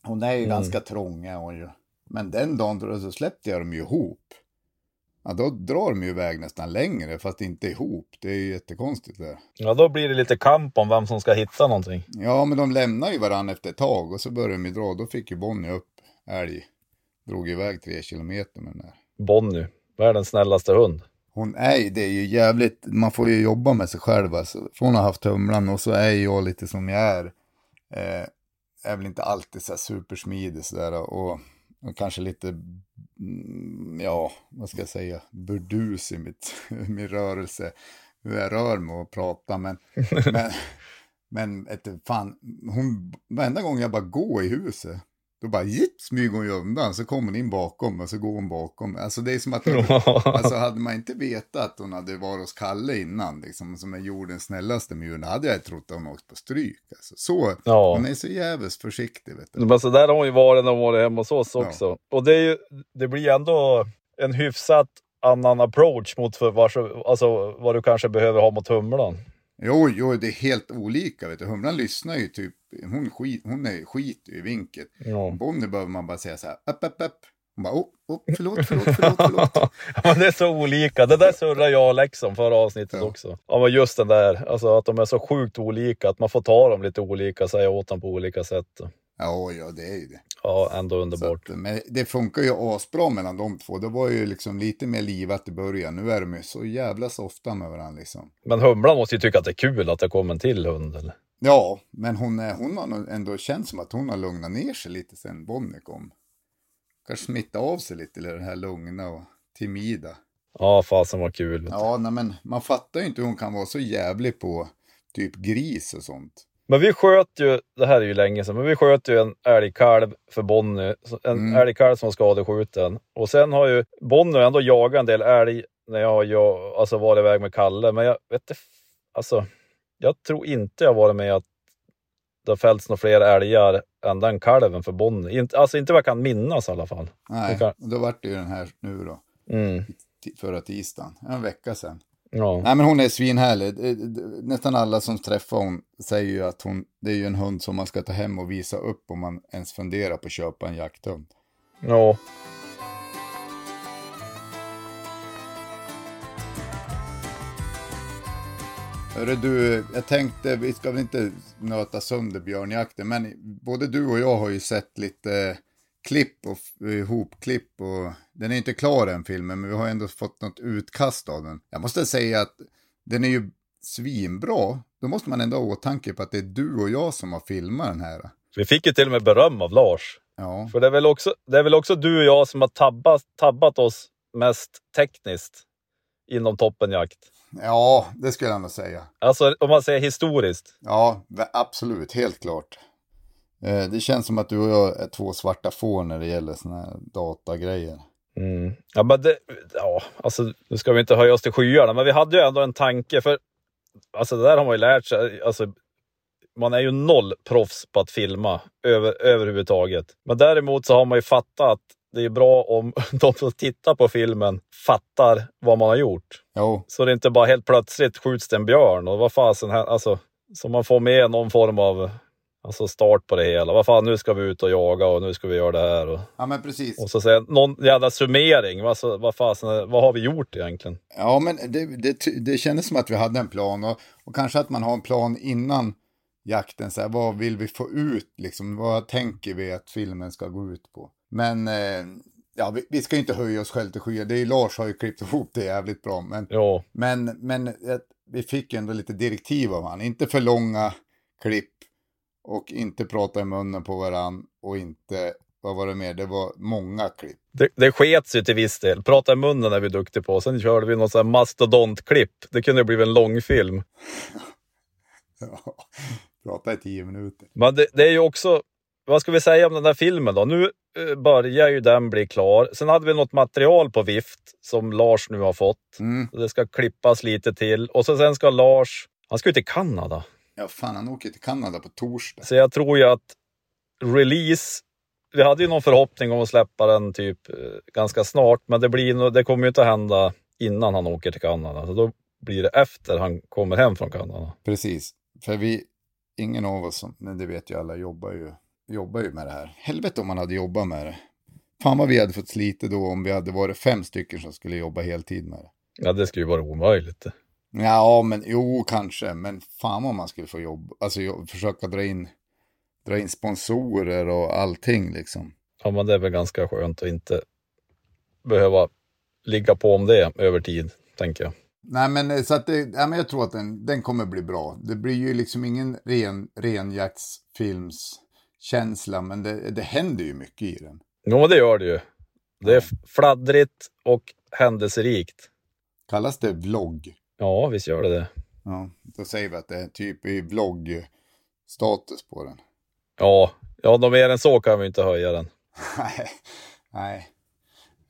hon är ju ganska trång är hon ju. Men den dagen så släppte jag dem ju ihop. Ja, då drar de ju iväg nästan längre, fast inte ihop. Det är ju jättekonstigt det. Ja, då blir det lite kamp om vem som ska hitta någonting. Ja, men de lämnar ju varandra efter ett tag och så börjar de ju dra. Då fick ju Bonnie upp älg. Drog iväg tre kilometer med den där. Bonnie, världens snällaste hund. Hon är ju, det är ju jävligt, man får ju jobba med sig själv alltså. Från att ha haft humlan och så är jag lite som jag är. Eh, är väl inte alltid så här supersmidig sådär och, och kanske lite, mm, ja, vad ska jag säga, burdus i mitt, (laughs) min rörelse. Hur jag rör mig och pratar (laughs) men, men, men ett, fan, hon, varenda gång jag bara går i huset, då bara jipp, smyger hon ju undan, så kommer hon in bakom och så går hon bakom. Alltså det är som att (laughs) Alltså hade man inte vetat att hon hade varit hos Kalle innan, liksom, som är jordens snällaste då hade jag trott att hon åkt på stryk. Alltså, så, Ja. hon är så jävligt försiktig, vet du. Men så där har hon ju varit när hon varit hemma hos oss också. Och det, är ju, det blir ändå en hyfsat annan approach mot för vars, alltså, vad du kanske behöver ha mot humlan. Jo, jo, det är helt olika, vet du. Humlan lyssnar ju typ, hon, skit, hon är skit i vinket. Ja. Bonnie behöver man bara säga så här, upp, upp, upp. Hon bara, oh, oh, förlåt, förlåt, förlåt, förlåt. (laughs) Ja, det är så olika. Det där surrar jag och Lex om förra avsnittet Ja. också. Ja, men just den där, alltså att de är så sjukt olika, att man får ta dem lite olika, säga åt dem på olika sätt. Ja, ja, det är ju det. Ja, ändå underbart. att, men det funkar ju asbra mellan de två. Det var ju liksom lite mer livat i början. Nu är de ju så jävla softa med varandra liksom. Men humlan måste ju tycka att det är kul att det kommer en till hund. Eller? Ja, men hon, är, hon har ändå känt som att hon har lugnat ner sig lite sen Bonnie kom. Kanske smitta av sig lite, eller det här lugna och timida. Ja, fasen vad kul. Ja, nej, men man fattar ju inte hur hon kan vara så jävlig på typ gris och sånt. Men vi sköt ju, det här är ju länge sedan, men vi sköt ju en älgkalv för Bonnie. så- En Mm. älgkalv som var skadeskjuten. Och sen har ju Bonnie ändå jagat en del älg när jag har jag, alltså varit iväg med Kalle. Men jag vet inte, alltså, jag tror inte jag varit med att det har fällts några fler älgar än den kalven för Bonnie. Inte, alltså inte vad jag kan minnas i alla fall. Nej, kan- då vart det ju den här nu då, Mm. förra tisdagen, en vecka sedan. Ja. Nej men hon är svinhärlig. Nästan alla som träffar hon säger ju att hon, det är ju en hund som man ska ta hem och visa upp om man ens funderar på att köpa en jakthund. ja. Hörru du, jag tänkte, vi ska väl inte nöta sönder björnjakten, men både du och jag har ju sett lite klipp och ihopklipp och den är inte klar än filmen, men vi har ändå fått något utkast av den. Jag måste säga att den är ju svinbra. Då måste man ändå ha åtanke på att det är du och jag som har filmat den här. Vi fick ju till och med beröm av Lars. Ja, För det är väl också, det är väl också du och jag som har tabbat, tabbat oss mest tekniskt inom toppenjakt. ja det skulle jag nog säga. Alltså om man säger historiskt. Ja, absolut, helt klart. Eh, Det känns som att du och jag är två svarta får när det gäller sådana här datagrejer. Mm. Ja, men det, ja, alltså nu ska vi inte höja oss till skyarna, men vi hade ju ändå en tanke. För alltså det där har man ju lärt sig. Alltså, man är ju noll proffs på att filma över, överhuvudtaget. Men däremot så har man ju fattat att det är bra om (laughs) de som tittar på filmen fattar vad man har gjort. Jo, Så det är inte bara helt plötsligt skjuts det en björn och vad fasen här, alltså. Så man får med någon form av alltså start på det hela. Vad fan, nu ska vi ut och jaga och nu ska vi göra det här. Och, ja men precis. och så säga någon jävla summering. Alltså, vad fasen, vad har vi gjort egentligen? Ja, men det, det, det kändes som att vi hade en plan och, och kanske att man har en plan innan jakten. Så här, vad vill vi få ut liksom? Vad tänker vi att filmen ska gå ut på? Men eh, ja, vi, vi ska inte höja oss själva till skyar. Det är Lars har ju klippt ihop det jävligt bra. Men, Ja, men, men eh, vi fick ju ändå lite direktiv av han. Inte för långa klipp och inte prata i munnen på varann och inte, vad var det mer? Det var många klipp. det, det skets ju till viss del. Prata i munnen är vi duktiga på. Sen körde vi något mastodontklipp. Det kunde bli en långfilm. (laughs) prata i tio minuter. Men det, det är ju också, vad ska vi säga om den där filmen då? Nu eh, börjar ju den bli klar. Sen hade vi något material på vift som Lars nu har fått. Mm. Det ska klippas lite till och så sen ska Lars, han ska ju till Kanada. Ja, fan, han åker till Kanada på torsdag. Så jag tror ju att release, vi hade ju någon förhoppning om att släppa den typ eh, ganska snart, men det, blir, det kommer ju inte att hända innan han åker till Kanada. Så då blir det efter han kommer hem från Kanada. Precis, för vi, ingen av oss, men det vet ju alla, jobbar ju, jobbar ju med det här. Helvete om man hade jobbat med det. Fan vad vi hade fått slita då om vi hade varit fem stycken som skulle jobba heltid med det. Ja, det skulle ju vara omöjligt. Ja, men jo, kanske. Men fan vad man skulle få jobb. Alltså jo- försöka dra in, dra in sponsorer och allting liksom. Ja, men det är väl ganska skönt att inte behöva ligga på om det över tid, tänker jag. Nej, men eh, så att det, ja, men jag tror att den, den kommer bli bra. Det blir ju liksom ingen ren, renjaktsfilmskänsla, men det, det händer ju mycket i den. Jo, det gör det ju. Det är fladdrigt och händelserikt. Kallas det vlogg? Ja, visst gör det det. Ja, då säger vi att det är typ i vloggstatus på den. Ja, ja, de mer än så kan vi inte höja den. Nej, nej.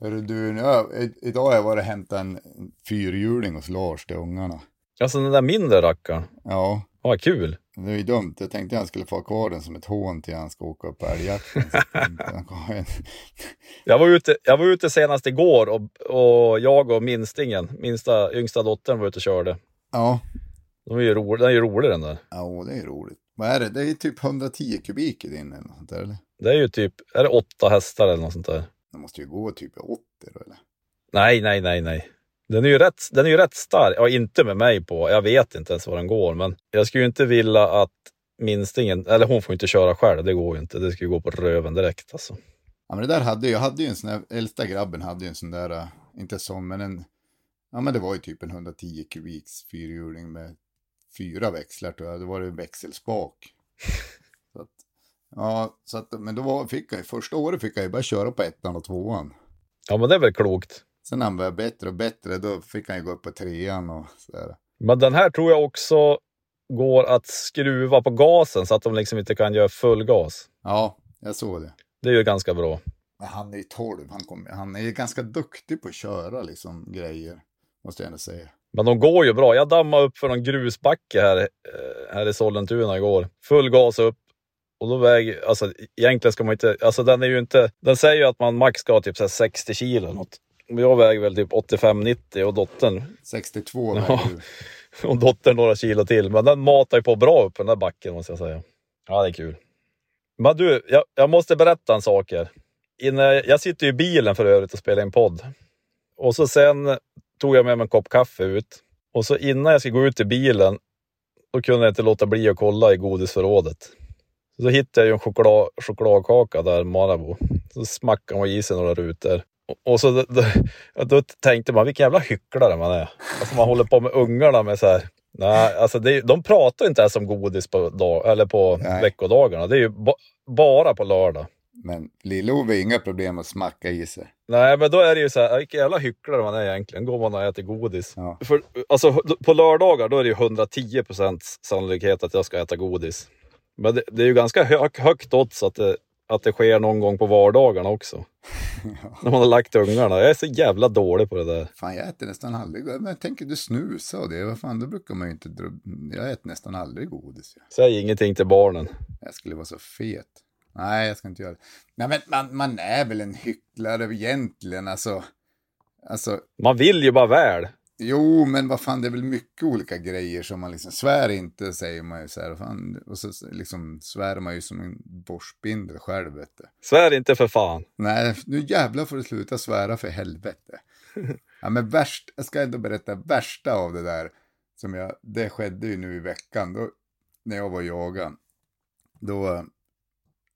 Hörru du, nu, har- idag har jag varit och hämtat en fyrhjuling hos Lars till ungarna. Alltså den där mindre rackaren. Ja, vad kul. Det är ju dumt. Jag tänkte han skulle få ha kvar den som ett hån till han ska åka upp på älgjakten. Att (laughs) Jag var ute, jag var ute senast igår och, och jag och minstingen, minsta yngsta dottern var ute och körde. Ja, De är ju ro, den är ju rolig den där. ja, det är roligt. Vad är det? Det är typ 110 kubik i din eller något sånt där, eller? Det är ju typ, är det åtta hästar eller något sånt där? Det måste ju gå typ i 80 då, eller? Nej, nej, nej, nej. Den är ju rätt, den är ju rätt stark. Ja, inte med mig på. Jag vet inte ens var den går, men jag skulle ju inte vilja att minstingen, eller hon får inte köra själv. Det går ju inte. Det ju gå på röven direkt alltså. Ja, men det där hade jag, hade ju en sån där, äldsta grabben hade ju en sån där, äh, inte sån, men en, ja men det var ju typ en 110 kubiks fyrhjuling med fyra växlar tror jag, det var det växelspak. (laughs) så att, ja, så att, men då var, fick jag första året fick jag ju bara köra på ettan och tvåan. Ja, men det är väl klokt. Sen när han var bättre och bättre, då fick han ju gå upp på trean och sådär. Men den här tror jag också går att skruva på gasen så att de liksom inte kan göra full gas. Ja, jag såg det. Det är ju ganska bra. Men han är ju 12, han, kom, han är ju ganska duktig på att köra liksom grejer, måste jag ändå säga. Men de går ju bra. Jag dammade upp för någon grusbacke här, eh, här i Sollentuna igår. Full gas upp. Och då väger, alltså egentligen ska man inte, alltså den är ju inte, den säger ju att man max ska ha typ så här 60 kilo eller något. Jag väger väl typ 85-90 och dottern, 62 Ja. väger du. (laughs) och dottern några kilo till. Men den matar ju på bra upp den där backen måste jag säga. Ja, det är kul. Men du, jag, jag måste berätta en sak här. Innan, jag sitter ju i bilen för övrigt och spelar in podd. Och så sen tog jag med mig en kopp kaffe ut. Och så innan jag ska gå ut i bilen, då kunde jag inte låta bli att kolla i godisförrådet. Så hittade jag ju en choklad, chokladkaka där, Marabou. Så smackade man i sig några rutor. Och, så då, då, tänkte man, vilken jävla hycklare man är. Alltså man håller på med ungarna med så här. Nej, alltså det, är- de pratar inte ens om godis på, dag, eller på Nej. veckodagarna. Det är ju ba, bara på lördag. Men Lill-Ove har inga problem att smacka i sig. Nej, men då är det ju så här, vilken jävla hycklare man är egentligen. Går man och äter godis. Ja. För, alltså, på lördagar då är det ju 110% sannolikhet att jag ska äta godis. Men det, det är ju ganska hö, högt odds att det, att det sker någon gång på vardagarna också. (laughs) När man har lagt ungarna. Jag är så jävla dålig på det där. Fan, jag äter nästan aldrig Men jag tänker du snusa och det. Vad fan, då brukar man ju inte... Jag äter nästan aldrig godis. ju. Säg ingenting till barnen. Jag skulle vara så fet. Nej, jag ska inte göra det. Nej, men man, man är väl en hycklare egentligen. Alltså, alltså, Man vill ju bara väl. Jo, men vad fan, det är väl mycket olika grejer som man liksom svär inte, säger man ju så här. Fan, och så liksom svär man ju som en borstbindel själv, vet du. Svär inte för fan. Nej, nu jävlar får du sluta svära för helvete. (laughs) Ja, men värst, jag ska ändå berätta värsta av det där. Som jag, det skedde ju nu i veckan, då, när jag var och jagade. Då,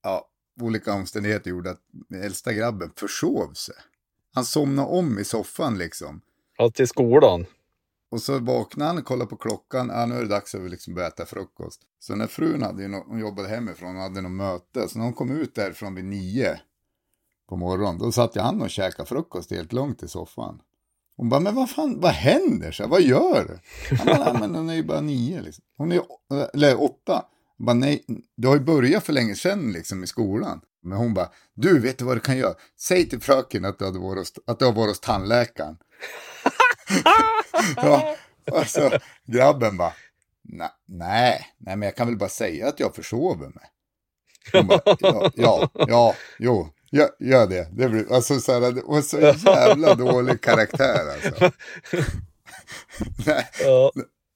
ja, olika omständigheter gjorde att äldsta grabben försov sig. Han somnade om i soffan liksom. Ja, till skolan. Och så vaknade han och kollade på klockan. Ja, nu är det dags att liksom börja äta frukost. Så när frun hade ju no hon jobbade hemifrån och hade något möte. Så när hon kom ut därifrån vid nio på morgonen. Då satt jag han och käkade frukost helt långt i soffan. Hon bara, men vad fan, vad händer? Så, här, vad gör du? Han bara, "Nej, men hon är ju bara nio liksom. Hon är ju, eller åtta. Hon bara, nej, du har ju börjat för länge sedan liksom i skolan. Men hon bara, du vet du vad du kan göra? Säg till fröken att du, hade varit att du har varit hos tandläkaren ja, och så grabben bara, "Na- nej, nej men jag kan väl bara säga att jag försover mig. Bara, ja, ja, ja, jo, gör, gör det. det blir, alltså så här, var så jävla dålig karaktär alltså. (laughs) Ja,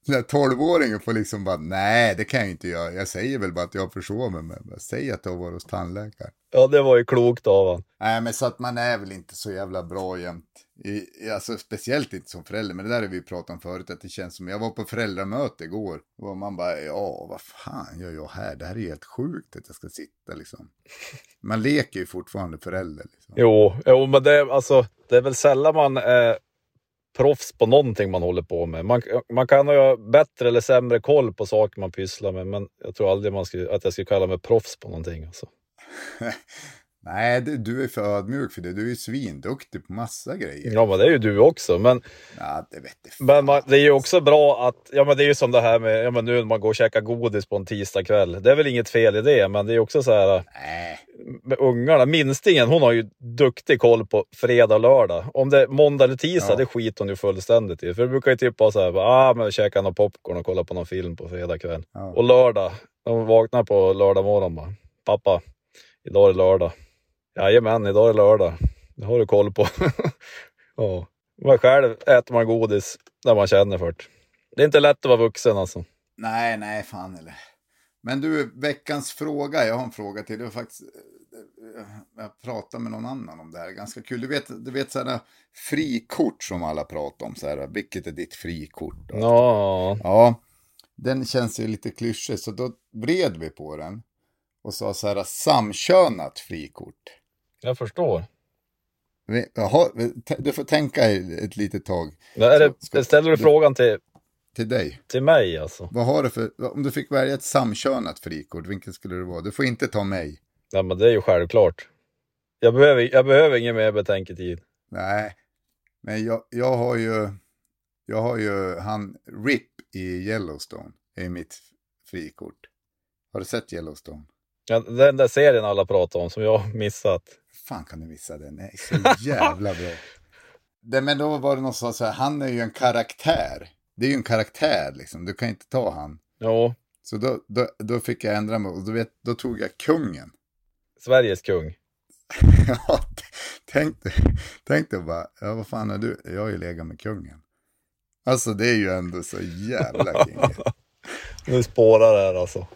när tolvåringen får liksom bara, nej det kan jag inte göra. Jag säger väl bara att jag försover mig. Säg att har varit hos tandläkaren. ja, det var ju klokt av honom. Nej, men så att man är väl inte så jävla bra jämt. Alltså speciellt inte som förälder, men det där har vi pratat om förut, att det känns som, jag var på föräldramöte igår, och man bara, ja, vad fan gör jag här? Det här är helt sjukt att jag ska sitta liksom. Man leker ju fortfarande förälder liksom. Jo, jo men det, är- alltså, det är väl sällan man är proffs på någonting man håller på med. Man, man kan ha bättre eller sämre koll på saker man pysslar med, men jag tror aldrig man skulle, att jag skulle kalla mig proffs på någonting. Alltså. (laughs) Nej, du är för ödmjuk för det, du är ju svinduktig på massa grejer. Ja, men det är ju du också. Men, Ja, det vet jag men man, det är ju också bra att, ja men det är ju som det här med, ja men nu när man går och käkar godis på en tisdagkväll. Det är väl inget fel i det, men det är också så här, Nej, med ungarna, minstingen hon har ju duktig koll på fredag och lördag. Om det är måndag eller tisdag, Ja. det skiter hon ju fullständigt i. För det brukar ju typ vara så här, ah, men käka någon popcorn och kolla på någon film på fredag kväll. Ja. Och lördag, när hon vaknar på lördag morgon bara, pappa, idag är det lördag. Jajamän, idag är det lördag. Det har du koll på. (laughs) ja. Själv äter man godis när man känner för det. Det är inte lätt att vara vuxen alltså. nej, nej, fan eller. Men du, veckans fråga, jag har en fråga till. Det var faktiskt, eh, jag pratade med någon annan om det här, ganska kul. Du vet, du vet sådana frikort som alla pratar om, så här, vilket är ditt frikort? Och Ja, Ja, den känns ju lite klyschig, så då vred vi på den och sa så här, samkönat frikort. Jag förstår. Jaha, du får tänka ett litet tag det, Ska- ställer du frågan till, till dig. till mig alltså? Vad har du för, om du fick välja ett samkönat frikort, vilket skulle det vara? Du får inte ta mig. Ja, men det är ju självklart. Jag behöver, jag behöver ingen mer betänketid. Nej, men jag, jag har ju, jag har ju han RIP i Yellowstone, är mitt frikort. Har du sett Yellowstone? Ja, den där serien alla pratar om som jag har missat. Fan kan du missa den? Den är så jävla bra. (laughs) Det, men då var det någon som sa så här, han är ju en karaktär. Det är ju en karaktär liksom, du kan inte ta han. Jo, Så då, då, då fick jag ändra mig och då, vet, då tog jag kungen. Sveriges kung. (laughs) ja, tänk dig, tänk dig bara, ja vad fan är du? Jag har ju legat med kungen. Alltså det är ju ändå så jävla (laughs) kinget. Nu spårar det här alltså.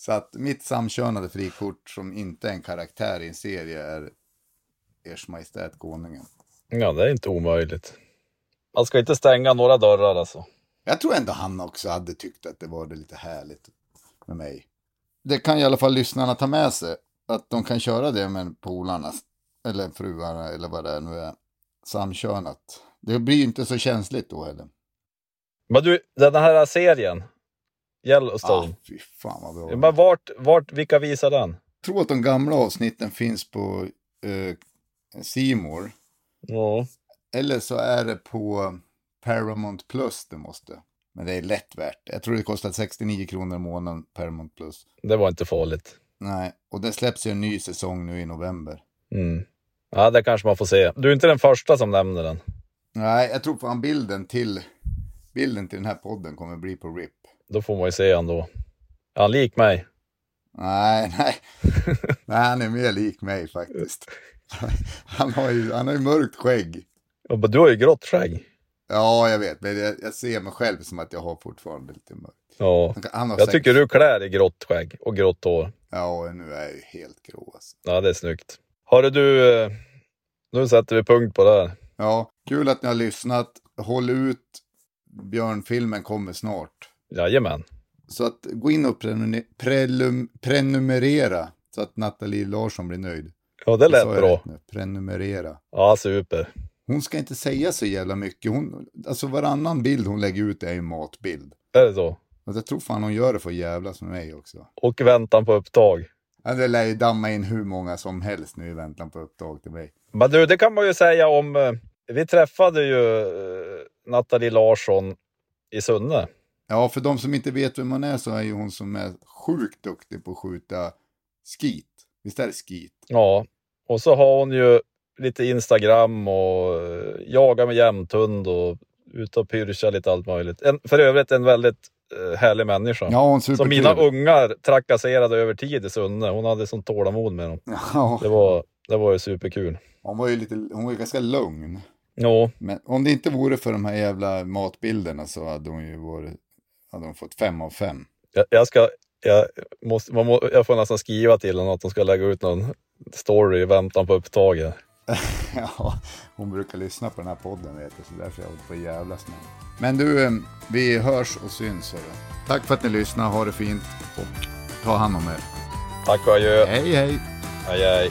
Så att mitt samkönade frikort som inte är en karaktär i en serie är Ers Majestät Konungen. Ja, det är inte omöjligt. Man ska inte stänga några dörrar alltså. Jag tror ändå han också hade tyckt att det var det lite härligt med mig. Det kan i alla fall lyssnarna ta med sig. Att de kan köra det med polarna. Eller fruarna eller vad det är nu är. Samkönat. Det blir ju inte så känsligt då heller. Men du, den här serien. Ah, Yellowstone. fy fan vad bra. Men vart, vart, vilka visar den? Jag tror att de gamla avsnitten finns på eh, C More. Ja. Eller så är det på Paramount Plus det måste. Men det är lätt värt. Jag tror det kostar 69 kronor i månaden Paramount Plus. Det var inte farligt. Nej, och det släpps ju en ny säsong nu i november. Mm. Ja, det kanske man får se. Du är inte den första som nämner den. Nej, jag tror fan bilden till, bilden till den här podden kommer bli på RIP. Då får man ju se han då. Är han lik mig? Nej, (laughs) nej. nej, han är mer lik mig faktiskt. Han har ju, han har ju mörkt skägg. Ja, du har ju grått skägg. Ja, jag vet, men jag, jag ser mig själv som att jag har fortfarande lite mörkt. Ja. Han, han Jag sex- tycker du klär i grått skägg och grått hår. Ja, nu är jag ju helt grå alltså. Ja, det är snyggt. Hörru du, eh, nu sätter vi punkt på det här. Ja, kul att ni har lyssnat. Håll ut. Björnfilmen kommer snart. Jajamän. Så att gå in och prenum- prelum- prenumerera så att Nathalie Larsson blir nöjd. Ja, det lät bra. Prenumerera. Ja, super. Hon ska inte säga så jävla mycket. Hon, alltså varannan bild hon lägger ut är en matbild. Är det så? Och jag tror fan hon gör det för jävlas med mig också. Och väntan på upptag. Ja, det lär ju damma in hur många som helst nu i väntan på upptag till mig. Men du, det kan man ju säga om... eh, Vi träffade ju eh, Nathalie Larsson i Sunne. Ja, för de som inte vet vem hon är så är ju hon som är sjukt duktig på att skjuta skit. Visst är det skit? Ja, och så har hon ju lite Instagram och eh, jagar med jämthund och ute och pyrschar lite allt möjligt. En, för övrigt en väldigt eh, härlig människa. Ja, Som mina ungar trakasserade över tid i Sunne. Hon hade sånt tålamod med dem. (laughs) Ja, Det var, det var ju superkul. hon var ju lite, hon var ju ganska lugn. Jo, Men om det inte vore för de här jävla matbilderna så hade hon ju varit, hade hon fått fem av fem. jag, jag ska... Jag, måste, må, jag får nästan skriva till henne att de ska lägga ut någon story i väntan på upptaget. (laughs) Ja, hon brukar lyssna på den här podden vet du, så därför jag håller på att jävlas med. Men du, eh, vi hörs och syns. Hörru. Tack för att ni lyssnar, ha det fint och ta hand om er. Tack och adjö. Hej hej! Hej, hej.